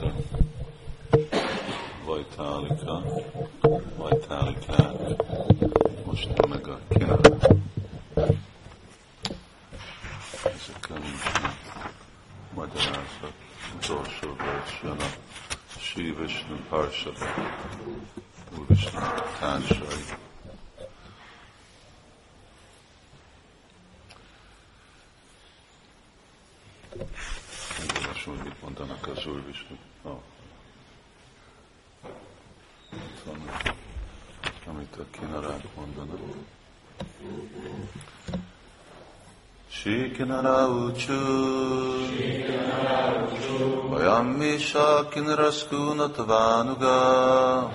a Vajtálika, Vajtálikák, most meg a Kina. Ezekkel nincsenek magyarázat. Utolsó vers jön a Sri Vishnu Parsada, társai. Шикинара учу. Ваям Мишакин Раскуна Твануга.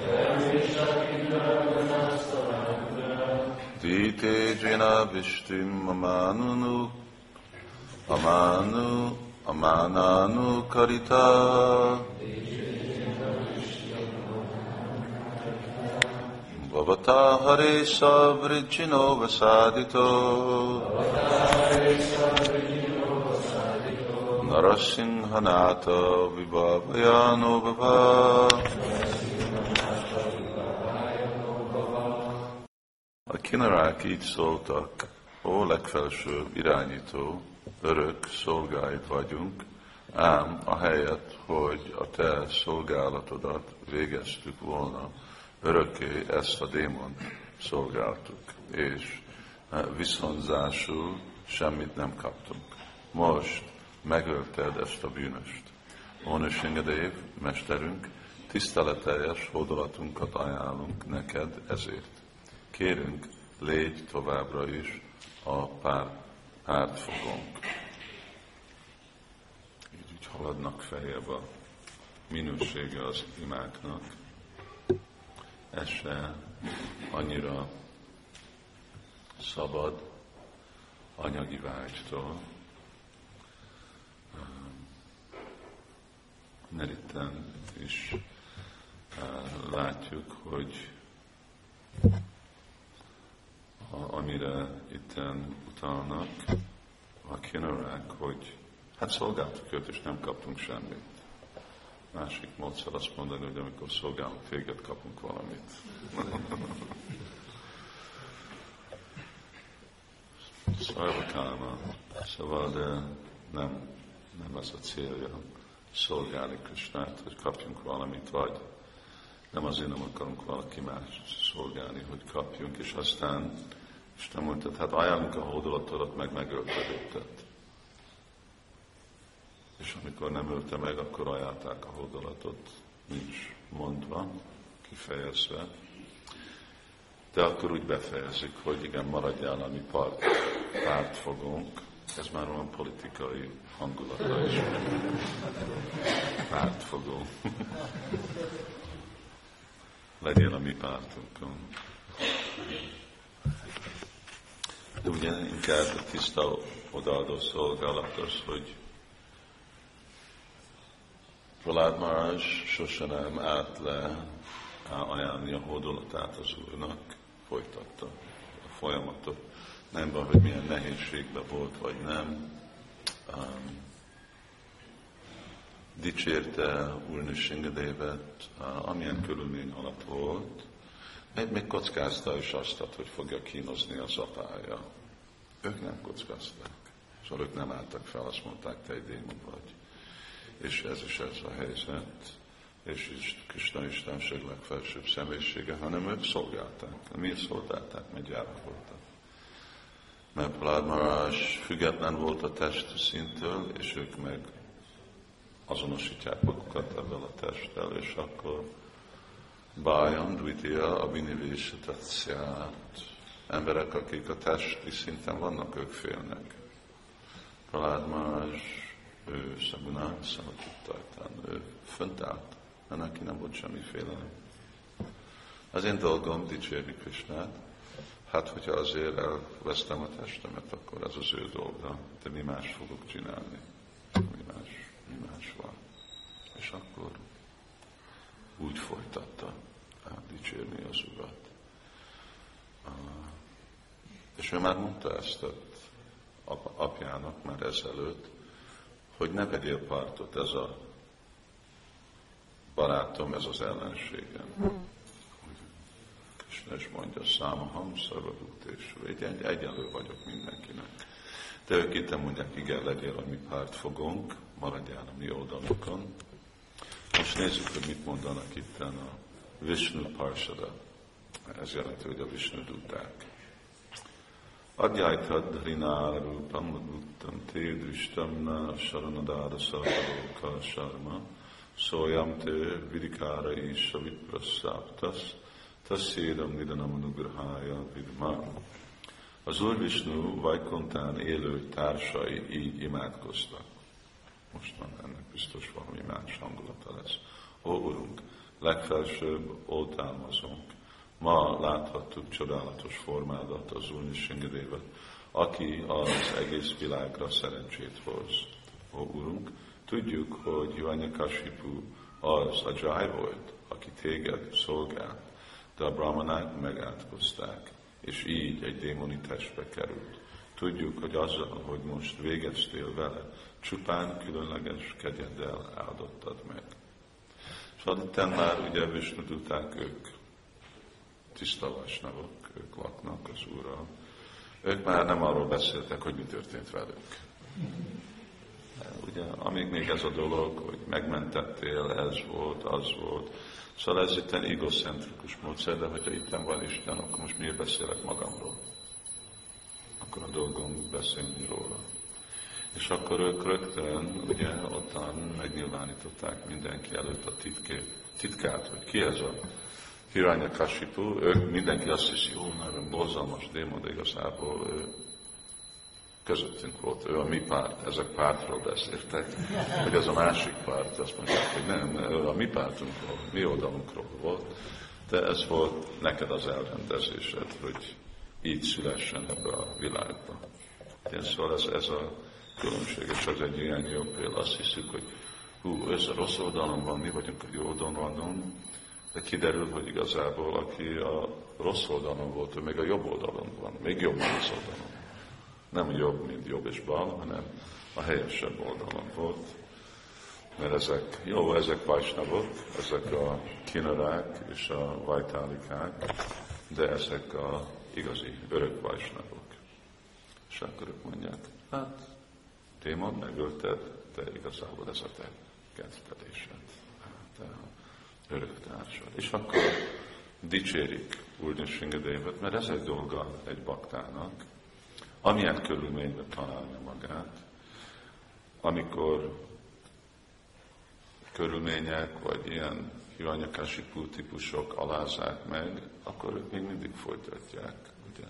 Дите Джина Виштим Амануну. Аману. Аманану Карита. Аманану. Bhavata Hare Savrijino Vasadito Narasinghanata Vibhavayano Bhava A kinarák így szóltak, ó legfelsőbb irányító, örök szolgáid vagyunk, ám a helyet, hogy a te szolgálatodat végeztük volna, örökké ezt a démon szolgáltuk, és viszonzásul semmit nem kaptunk. Most megölted ezt a bűnöst. Ónusingadév, mesterünk, tiszteleteljes hódolatunkat ajánlunk neked ezért. Kérünk, légy továbbra is a pár, pártfogónk. Így, így haladnak feljebb a minősége az imáknak. Ez se annyira szabad anyagi vágytól, mert itten is látjuk, hogy amire itten utalnak a kinarák, hogy hát szolgáltuk őt, és nem kaptunk semmit. Másik módszer azt mondani, hogy amikor szolgálunk téged, kapunk valamit. Szarvakáma. Szóval, de nem, nem az a célja szolgálni Krisnát, hogy kapjunk valamit, vagy nem azért nem akarunk valaki más szolgálni, hogy kapjunk, és aztán Isten mondta, hát ajánlunk a hódolatodat, meg megölted őket. És amikor nem ölte meg, akkor ajánlták a hódolatot, nincs mondva, kifejezve. De akkor úgy befejezik, hogy igen, maradjál a mi part, pártfogónk, ez már olyan politikai hangulata is. Pártfogó. Legyél a mi pártunkon. De ugye inkább tiszta odaadó szolgálat az, hogy Pralád Marázs sose nem állt le ajánlni a hódolatát az Úrnak, folytatta a folyamatot. Nem van, hogy milyen nehézségben volt, vagy nem. Um, dicsérte Úrnő Singadévet, uh, amilyen körülmény alatt volt, még, még kockázta is azt, hogy fogja kínozni az apája. Ők nem kockázták. Szóval ők nem álltak fel, azt mondták, te egy démon vagy. És ez is ez a helyzet, és is Krishna Istenség legfelsőbb személyisége, hanem ők szolgálták. Miért szolgálták? Mert gyárak voltak. Mert Maharaj független volt a test szintől, és ők meg azonosítják magukat ebben a testtel, és akkor Bájan, Dvitya, Abhinivésetatszját. Emberek, akik a testi szinten vannak, ők félnek. Prahlad Maharaj, ő Szabunán, Szabadittajtán, ő fönt állt, neki nem volt semmi félelem. Az én dolgom dicsérni Krisnát, hát hogyha azért elvesztem a testemet, akkor ez az ő dolga, de mi más fogok csinálni? Mi más, mi más van? És akkor úgy folytatta dicsérni az Urat. És ő már mondta ezt apjának már ezelőtt, hogy ne vegyél partot, ez a barátom, ez az ellenségem. Krishna is mondja, számaham, és egy, egyenlő vagyok mindenkinek. De ők itt mondják, igen, legyél a mi pártfogónk, maradjál a mi oldalunkon. Most nézzük, hogy mit mondanak itt a Vishnu Parsada. Ez jelenti, hogy a Vishnu duták. Adjajtad rinárupam udtam te drishtam na saranadada sarvaloka sharma szójam te vidikára is a viprasszáptasz tasszédam nidanam anugrahája vidma. Az Úr Vishnu Vajkontán élő társai így imádkoztak. Most ennek biztos valami más hangulata lesz. Ó, Urunk, legfelsőbb oltalmazunk, Ma láthattuk csodálatos formádat, az Úr Singadévet, aki az egész világra szerencsét hoz. Ó, Urunk, tudjuk, hogy Kashipu az a Jai volt, aki téged szolgált, de a brahmanák megátkozták, és így egy démoni testbe került. Tudjuk, hogy azzal, hogy most végeztél vele, csupán különleges kegyeddel áldottad meg. Szóval itt már ugye Vishnu ők tiszta vasnavok, ők laknak az Úrral. Ők már nem arról beszéltek, hogy mi történt velük. Ugye, amíg még ez a dolog, hogy megmentettél, ez volt, az volt. Szóval ez itt egy egocentrikus módszer, de hogyha itt van Isten, akkor most miért beszélek magamról? Akkor a dolgom beszélni róla. És akkor ők rögtön, ugye, ottan megnyilvánították mindenki előtt a titkét, titkát, hogy ki ez a Hiranya Kashipu, ők mindenki azt hiszi, jó, nagyon borzalmas démon, de igazából ő közöttünk volt, ő a mi párt, ezek pártról beszéltek, hogy ez a másik párt, azt mondják, hogy nem, ő a mi pártunkról, mi oldalunkról volt, de ez volt neked az elrendezésed, hogy így szülessen ebbe a világba. Én szóval ez, ez a különbség, és az egy ilyen jó példa, azt hiszük, hogy hú, ez a rossz oldalon van, mi vagyunk a jó oldalon, de kiderül, hogy igazából aki a rossz oldalon volt, ő még a jobb oldalon van, még jobb az oldalon. Nem jobb, mint jobb és bal, hanem a helyesebb oldalon volt. Mert ezek, jó, ezek vajsnavok, ezek a kinarák és a vajtálikák, de ezek a igazi örök vajsnavok. És akkor ők mondják, hát démon megölted, de igazából ez a te kedvedésed. Te örök társad. És akkor dicsérik Úr Singadévet, mert ez egy dolga egy baktának, amilyen körülményben találja magát, amikor körülmények, vagy ilyen hiranyakási típusok alázzák meg, akkor ők még mindig folytatják. Ugye?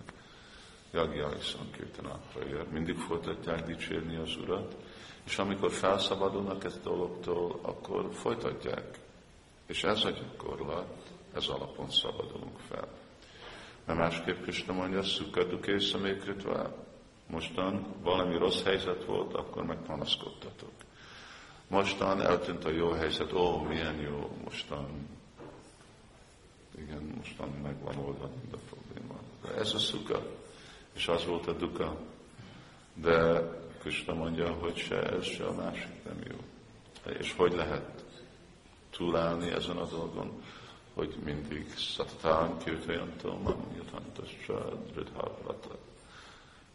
Jagja Szankirtanatra ér, mindig folytatják dicsérni az Urat, és amikor felszabadulnak ezt a dologtól, akkor folytatják és ez a gyakorlat, ez alapon szabadulunk fel. Mert másképp Krishna mondja, szukkaduk észremékritve, mostan valami rossz helyzet volt, akkor megpanaszkodtatok. Mostan eltűnt a jó helyzet, ó, milyen jó, mostan, igen, mostan megvan oldva mind a probléma. De ez a szuka, és az volt a duka. De Krishna mondja, hogy se ez, se a másik nem jó. És hogy lehet túlállni ezen a dolgon, hogy mindig szatán kirtajantom, manyatantasra, dridharvata.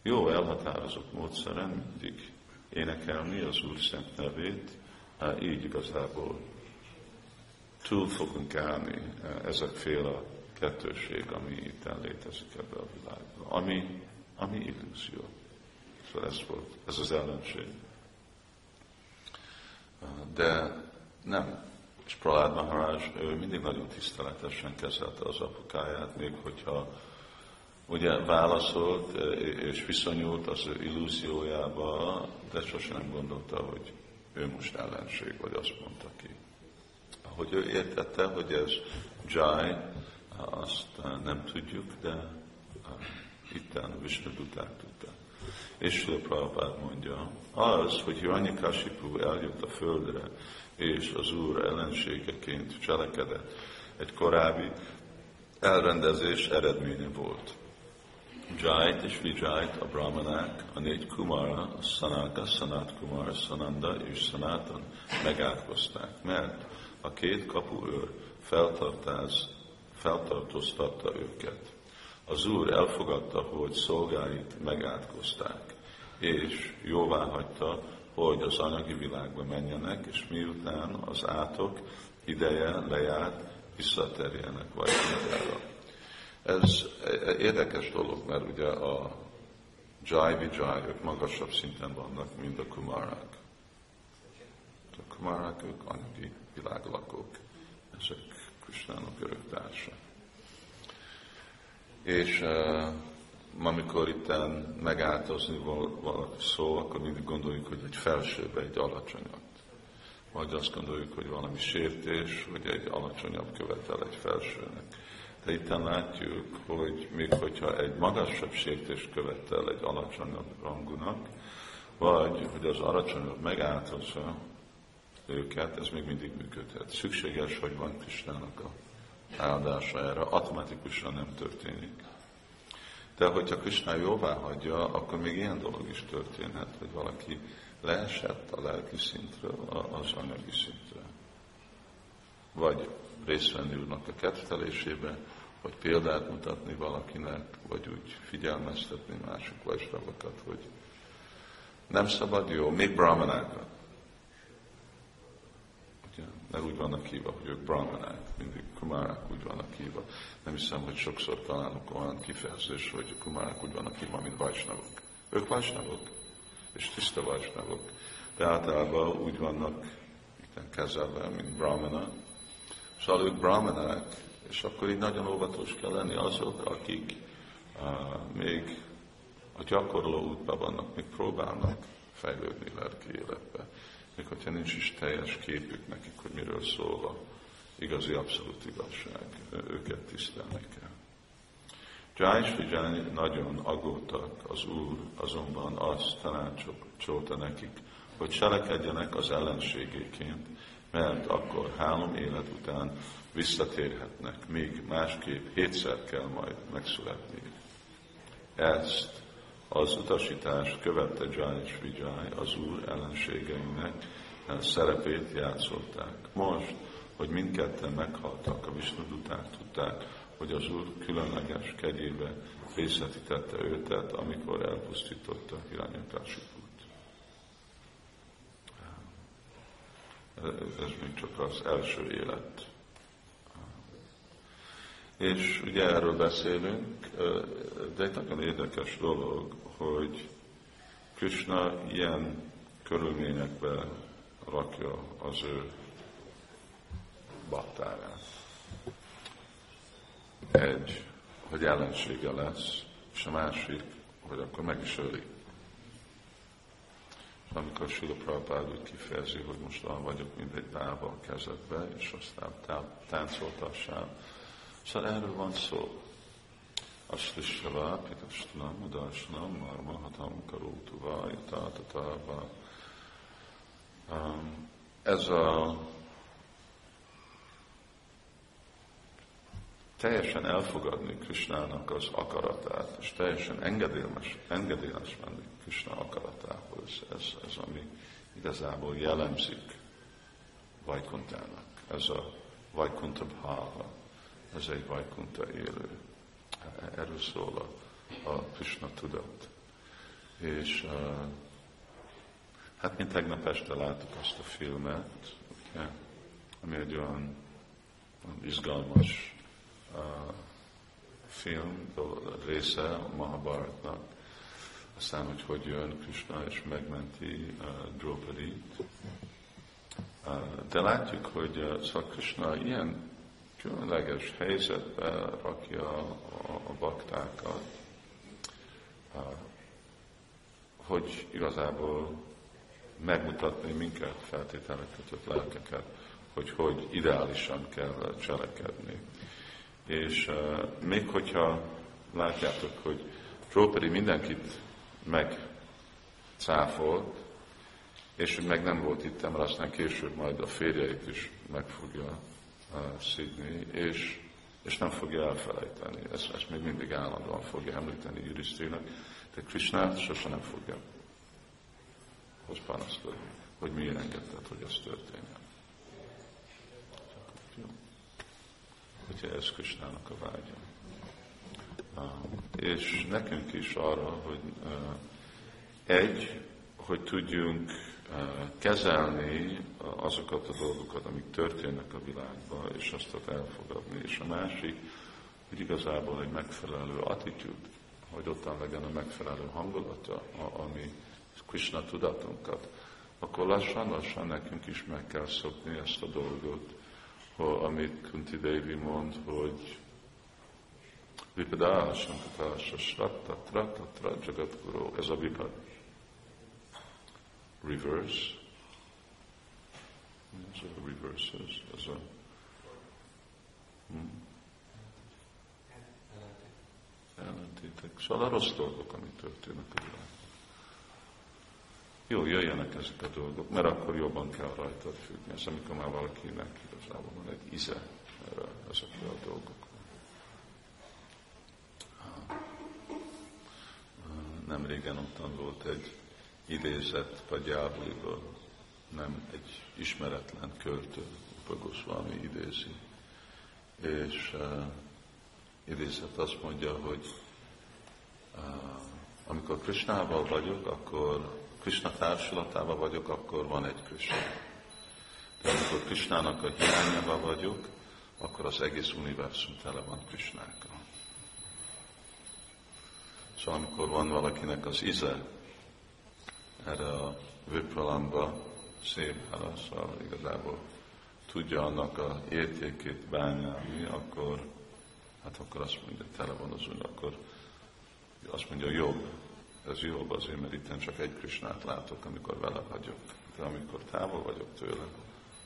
Jó elhatározott módszeren mindig énekelni az Úr szent nevét, így igazából túl fogunk állni ezekféle kettőség, ami itt létezik ebbe a világban, ami, ami illúzió. Szóval ez volt, ez az ellenség. De nem és Pralád Maharaj, ő mindig nagyon tiszteletesen kezelte az apukáját, még hogyha ugye válaszolt és viszonyult az ő illúziójába, de sosem nem gondolta, hogy ő most ellenség, vagy azt mondta ki. Ahogy ő értette, hogy ez Jai, azt nem tudjuk, de itten a tudta. És Prabhupád mondja, az, hogy Hiranyakashipu eljött a földre, és az Úr ellenségeként cselekedett. Egy korábbi elrendezés eredménye volt. Jait és Vijait, a brahmanák, a négy kumara, a Sanaka, Sanat Kumara, Sananda és Sanatan megátkozták, mert a két kapuőr feltartáz, feltartóztatta őket. Az Úr elfogadta, hogy szolgáit megátkozták, és jóvá hagyta, hogy az anyagi világba menjenek, és miután az átok ideje lejárt, visszaterjenek mindenre. Ez érdekes dolog, mert ugye a Jai Vijay, ők magasabb szinten vannak, mint a Kumarák. A Kumarák, ők anyagi világlakók. Ezek Krisnának örök társa. És uh, amikor itt megáltozni valaki szó, akkor mindig gondoljuk, hogy egy felsőbb, egy alacsonyabb. Vagy azt gondoljuk, hogy valami sértés, hogy egy alacsonyabb követel egy felsőnek. De itt látjuk, hogy még hogyha egy magasabb sértés követel egy alacsonyabb rangúnak, vagy hogy az alacsonyabb megáltozza őket, ez még mindig működhet. Szükséges, hogy van Krisnának a áldása erre, automatikusan nem történik. De hogyha Krishna jóvá hagyja, akkor még ilyen dolog is történhet, hogy valaki leesett a lelki szintről az anyagi szintre. Vagy részt venni úrnak a kettelésébe, vagy példát mutatni valakinek, vagy úgy figyelmeztetni mások vajsnavakat, hogy nem szabad jó, még brahmanákat. Mert úgy vannak hívva, hogy ők brahmanák, mindig kumárák úgy vannak hívva. Nem hiszem, hogy sokszor találunk olyan kifejezés, hogy kumárák úgy vannak hívva, mint vajsnavok. Ők vajsnavok, és tiszta vajsnavok. De általában úgy vannak kezelve, mint brahmana. Szóval ők brahmanák, és akkor így nagyon óvatos kell lenni azok, akik uh, még a gyakorló útban vannak, még próbálnak fejlődni lelki életbe. Még hogyha nincs is teljes képük nekik, hogy miről szól a igazi abszolút igazság, őket tisztelni kell. Jai Vijay nagyon aggódtak, az Úr azonban azt tanácsolta nekik, hogy cselekedjenek az ellenségéként, mert akkor három élet után visszatérhetnek, még másképp hétszer kell majd megszületni. Ezt az utasítást követte Jai és az Úr ellenségeinek szerepét játszották. Most, hogy mindketten meghaltak, a Visnuduták tudták, hogy az Úr különleges kegyébe részletítette őtet, amikor elpusztította Hiranyakásiput. Ez még csak az első élet. És ugye erről beszélünk, de egy nagyon érdekes dolog, hogy Krishna ilyen körülményekbe rakja az ő baktárát. Egy, hogy ellensége lesz, és a másik, hogy akkor meg is öli. És amikor Sula Prabhupád úgy kifejezi, hogy most olyan vagyok, mint egy bába a kezedbe, és aztán táncoltassál. Szóval erről van szó. Aslisava, Pitastnam, Udasnam, Marma, Hatam, Karótuva, Tatatava. Um, ez a teljesen elfogadni Krisnának az akaratát, és teljesen engedélmes, engedélyes menni Krishna akaratához. Ez, ez, ami igazából jellemzik Vajkuntának. Ez a Vajkunta Bhava, ez egy Vajkunta élő. Erről szól a, a Krishna tudat. És uh, hát mint tegnap este láttuk azt a filmet, ugye, ami egy olyan, izgalmas film része a Mahabharatnak, aztán, hogy hogy jön Krishna és megmenti uh, Draupadi-t. Uh, de látjuk, hogy uh, szóval Krishna ilyen különleges helyzetbe rakja a, a baktákat, hogy igazából megmutatni minket, feltételeket, lelkeket, hogy hogy ideálisan kell cselekedni. És még hogyha látjátok, hogy Tróperi mindenkit megcáfolt, és hogy meg nem volt itt, mert aztán később majd a férjeit is meg fogja szídni, és, és nem fogja elfelejteni. Ezt, ezt még mindig állandóan fogja említeni Jurisztének, de Krishnát sose nem fogja hoz hogy miért engedted, hogy ez történjen. Ugye ez Krisnának a vágya. És nekünk is arra, hogy egy, hogy tudjunk kezelni azokat a dolgokat, amik történnek a világban, és azt elfogadni. És a másik, hogy igazából egy megfelelő attitűd, hogy ottan legyen a megfelelő hangulata, ami Krishna tudatunkat, akkor lassan-lassan nekünk is meg kell szokni ezt a dolgot, amit Kunti Devi mond, hogy Vipada, Sankata, Sasratta, Trata, Trata, Jagadguru, ez a vipad. Reverse. Ez a reverses, ez a... Hmm? Ellentétek. Szóval a rossz dolgok, amik történnek a világban. Jó, jöjjenek ezek a dolgok, mert akkor jobban kell rajta függni. Ez amikor már valakinek igazából van egy íze erre, ezekre a dolgokra. Nem régen ottan volt egy idézet Pagyábliből, nem egy ismeretlen költő, Upagosvami idézi. És uh, idézet azt mondja, hogy uh, amikor Krisnával vagyok, akkor Krishna társulatában vagyok, akkor van egy Krishna. De amikor Krishnának a hiányában vagyok, akkor az egész univerzum tele van Krishnákkal. Szóval amikor van valakinek az ize erre a vőpralamba szép szóval igazából tudja annak a értékét bányálni, akkor, hát akkor azt mondja, tele van az úgy, akkor azt mondja, jobb, ez jobb azért, mert itt csak egy Krisnát látok, amikor vele vagyok. De amikor távol vagyok tőle,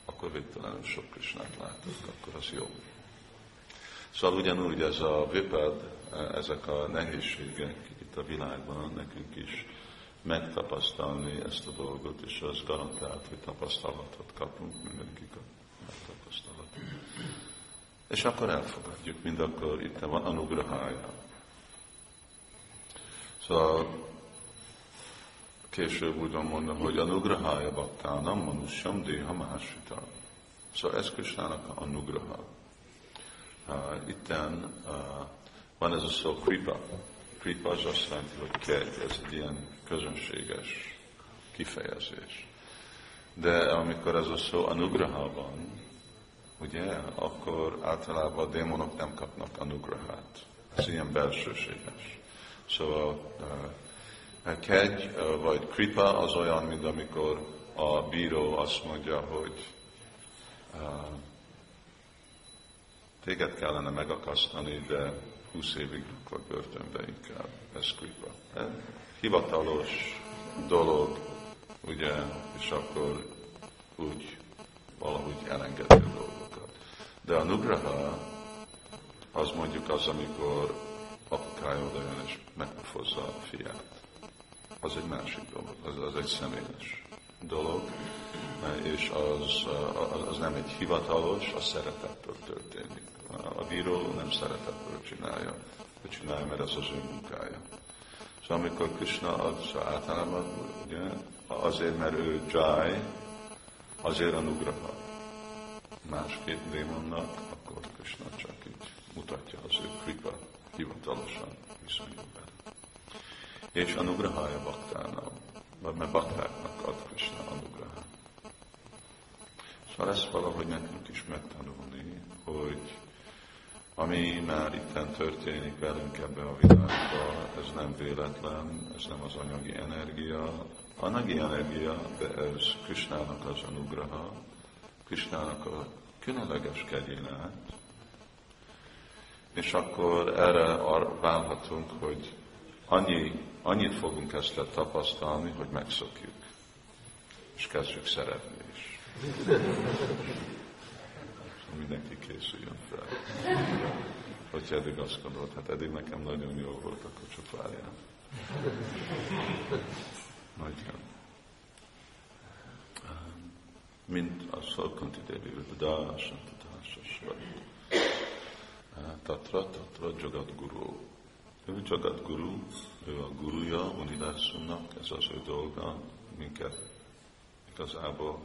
akkor végtelenül sok Krisnát látok, akkor az jobb. Szóval ugyanúgy ez a vipad, ezek a nehézségek itt a világban nekünk is megtapasztalni ezt a dolgot, és az garantált, hogy tapasztalatot kapunk, mindenkik a megtapasztalatot. És akkor elfogadjuk, mind akkor itt van anugrahája. Szóval később úgy mondva, hogy a nugrahája baktánam, manusyam déha másita. Szóval ez Krisnának a nugraha. Uh, itten uh, van ez a szó kripa. Kripa az azt jelenti, hogy kegy, ez egy ilyen közönséges kifejezés. De amikor ez a szó anugraha van, ugye, akkor általában a démonok nem kapnak anugrahát. Ez ilyen belsőséges. Szóval uh, kegy vagy kripa az olyan, mint amikor a bíró azt mondja, hogy uh, téged kellene megakasztani, de 20 évig vagy börtönbe inkább. Ez kripa. Hivatalos dolog, ugye, és akkor úgy valahogy elengedi a dolgokat. De a nugraha az mondjuk az, amikor apukája oda jön és megpofozza a fiát az egy másik dolog, az, az egy személyes dolog, és az, az nem egy hivatalos, az szeretettől történik. A bíró nem szeretettől csinálja, hogy csinálja, mert ez az ő munkája. Szóval amikor Krishna ad, szóval általában ugye, azért, mert ő Jai, azért a nugraha. Más két démonnak, akkor Krishna csak így mutatja az ő kripa hivatalosan viszonyul és anugrahája baktának, mert baktáknak ad Krishna anugrahát. Szóval ezt valahogy nekünk is megtanulni, hogy ami már itten történik velünk ebbe a világba, ez nem véletlen, ez nem az anyagi energia. Anyagi energia, de ez Krishnának az anugraha, Krishnának a különleges kegyénát, és akkor erre válhatunk, hogy annyi annyit fogunk ezt tapasztalni, hogy megszokjuk, és kezdjük szeretni is. Mindenki készüljön fel. Hogyha eddig azt gondolt, hát eddig nekem nagyon jó volt, akkor csak várjál. Nagyon. Mint a Szalkanti Devi Vidá, Santatása Svat. Tatra, Tatra, Jagat Guru. Ő Jagat Guru, ő a guruja univerzumnak, ez az ő dolga, minket igazából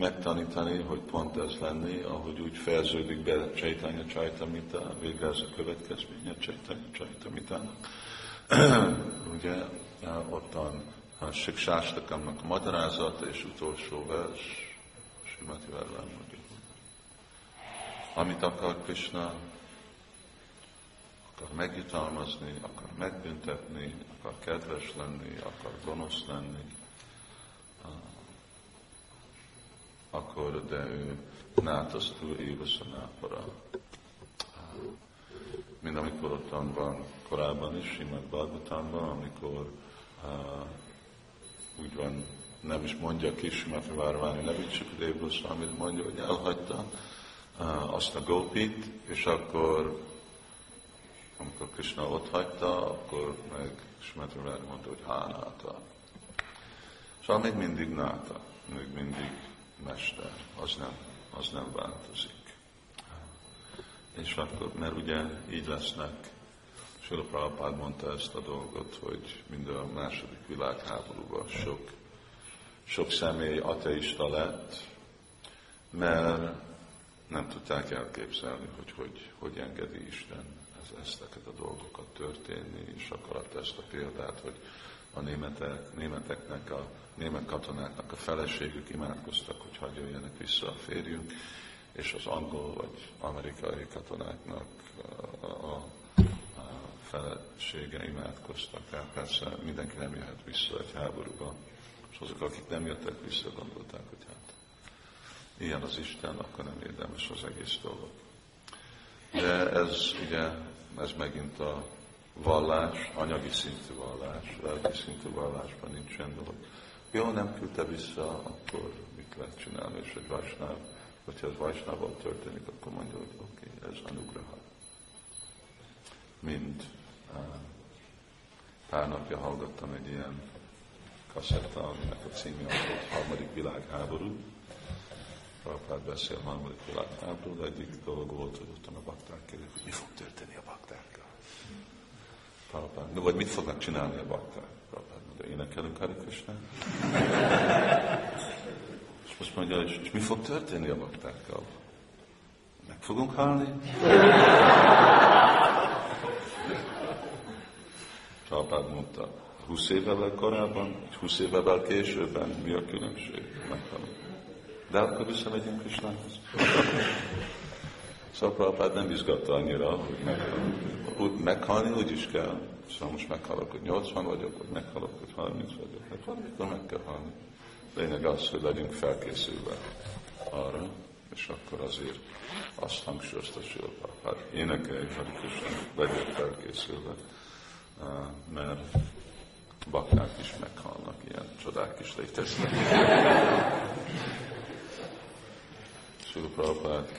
megtanítani, hogy pont ez lenni, ahogy úgy fejeződik be Chaitanya Chaitamita, végre ez a következménye Chaitanya Chaitamitának. Ugye ottan a Siksástakamnak a magyarázat és utolsó vers, Simati Verlán Amit akar Krishna, akar megjutalmazni, akar megbüntetni, akar kedves lenni, akar gonosz lenni, akkor de ő nátasztó éves a nápara. Mint amikor ott van korábban is, Simad Bhagavatamban, amikor uh, úgy van, nem is mondja ki Simad Várványi csak a amit mondja, hogy elhagyta uh, azt a gópit, és akkor amikor Krishna ott hagyta, akkor meg Simad mondta, hogy hánáta. Szóval még mindig náta, még mindig mester, az nem, az nem változik. És akkor, mert ugye így lesznek, Sula Prabhupád mondta ezt a dolgot, hogy mind a második világháborúban sok, sok személy ateista lett, mert nem tudták elképzelni, hogy hogy, hogy engedi Isten ez, ezteket a dolgokat történni, és akarat ezt a példát, hogy a németek, németeknek, a német katonáknak a feleségük imádkoztak, hogy hagyja jöjjenek vissza a férjünk, és az angol vagy amerikai katonáknak a, a, a felesége imádkoztak. Tehát persze mindenki nem jöhet vissza egy háborúba, és azok, akik nem jöttek vissza, gondolták, hogy hát ilyen az Isten, akkor nem érdemes az egész dolog. De ez ugye, ez megint a vallás, anyagi szintű vallás, lelki szintű vallásban nincsen dolog. Jó, nem küldte vissza, akkor mit lehet csinálni, és egy Vajsnáv, hogyha ez Vajsnával történik, akkor mondja, hogy oké, okay, ez anugraha. Mind pár napja hallgattam egy ilyen kasszetta, aminek a címje az volt harmadik világháború. Prabhupád beszél harmadik világháború, de egyik dolog volt, hogy ott a bakták kérdezik, hogy mi fog történni a baktákkal. Prabhupád, vagy mit fognak csinálni a bakták? Prabhupád mondja, énekelünk Hari Krishna. és most mondja, és, és mi fog történni a baktákkal? Meg fogunk halni? Prabhupád mondta, 20 évvel korábban, 20 évvel későbben mi a különbség? Meghalunk. De akkor visszamegyünk Krisnához. Szóval nem izgatta annyira, hogy meghalni. meghalni úgy is kell. Szóval most meghalok, hogy 80 vagyok, vagy meghalok, hogy 30 vagyok. Hát valamikor meg kell halni. Lényeg az, hogy legyünk felkészülve arra, és akkor azért azt hangsúlyozta Sila Prabhupád. Énekelj, Hari legyél felkészülve, mert bakták is meghalnak, ilyen csodák is léteznek. Sila Prabhupád,